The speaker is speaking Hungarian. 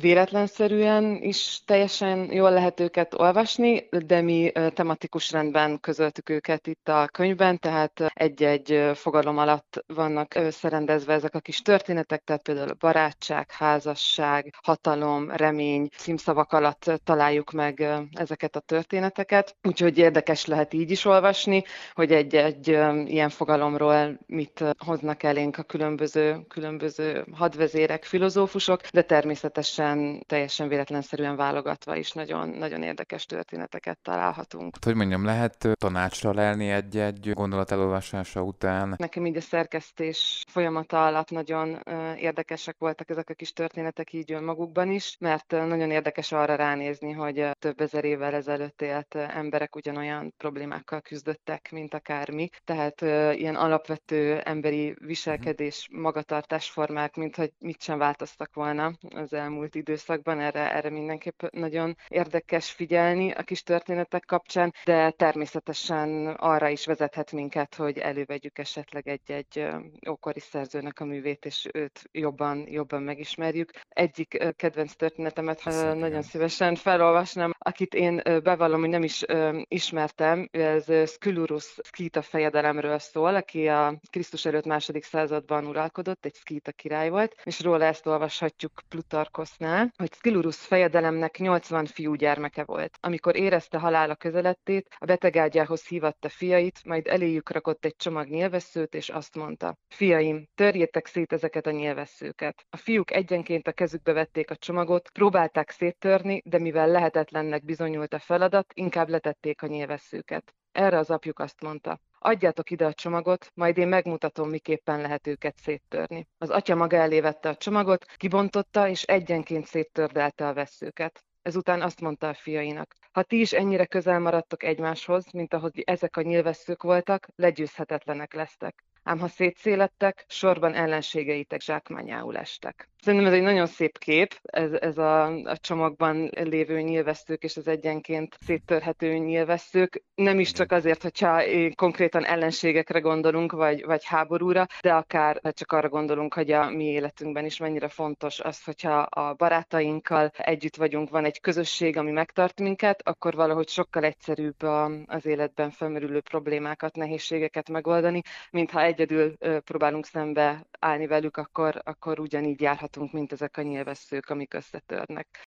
Véletlenszerűen is teljesen jól lehet őket olvasni, de mi tematikus rendben közöltük őket itt a könyvben, tehát egy-egy fogalom alatt vannak szerendezve ezek a kis történetek, tehát például barátság, házasság, hatalom, remény, címszavak alatt találjuk meg ezeket a történeteket, úgyhogy érdekes lehet így is olvasni, hogy egy-egy ilyen fogalomról mit hoznak elénk a különböző, különböző hadvezérek, filozófusok, de természetesen teljesen, teljesen véletlenszerűen válogatva is nagyon, nagyon érdekes történeteket találhatunk. Hát, hogy mondjam, lehet tanácsra lelni egy-egy gondolat elolvasása után? Nekem így a szerkesztés folyamata alatt nagyon érdekesek voltak ezek a kis történetek így önmagukban is, mert nagyon érdekes arra ránézni, hogy több ezer évvel ezelőtt élt emberek ugyanolyan problémákkal küzdöttek, mint akár mi. Tehát ilyen alapvető emberi viselkedés, magatartásformák, mint hogy mit sem változtak volna az elmúlt időszakban, erre, erre mindenképp nagyon érdekes figyelni a kis történetek kapcsán, de természetesen arra is vezethet minket, hogy elővegyük esetleg egy-egy ókori szerzőnek a művét, és őt jobban, jobban megismerjük. Egyik kedvenc történetemet ha nagyon szívesen felolvasnám, akit én bevallom, hogy nem is ismertem, ez Skylurus Skita fejedelemről szól, aki a Krisztus előtt második században uralkodott, egy Skita király volt, és róla ezt olvashatjuk Plutarkosznál, Rómánál, hogy Skilurus fejedelemnek 80 fiú gyermeke volt. Amikor érezte halála közelettét, a betegágyához hívatta fiait, majd eléjük rakott egy csomag nyilvesszőt, és azt mondta, fiaim, törjétek szét ezeket a nyilvesszőket. A fiúk egyenként a kezükbe vették a csomagot, próbálták széttörni, de mivel lehetetlennek bizonyult a feladat, inkább letették a nyilvesszőket. Erre az apjuk azt mondta, adjátok ide a csomagot, majd én megmutatom, miképpen lehet őket széttörni. Az atya maga elé a csomagot, kibontotta, és egyenként széttördelte a veszőket. Ezután azt mondta a fiainak, ha ti is ennyire közel maradtok egymáshoz, mint ahogy ezek a nyilvesszők voltak, legyőzhetetlenek lesztek. Ám ha szétszélettek, sorban ellenségeitek zsákmányául estek. Szerintem ez egy nagyon szép kép, ez, ez a, a csomagban lévő nyilvesszők és az egyenként széttörhető nyilvesszők. Nem is csak azért, hogyha konkrétan ellenségekre gondolunk, vagy, vagy háborúra, de akár csak arra gondolunk, hogy a mi életünkben is mennyire fontos az, hogyha a barátainkkal együtt vagyunk, van egy közösség, ami megtart minket, akkor valahogy sokkal egyszerűbb az életben felmerülő problémákat, nehézségeket megoldani, mint ha egyedül próbálunk szembe állni velük, akkor, akkor ugyanígy járhat látunk, mint ezek a nyilvesszők, amik összetörnek.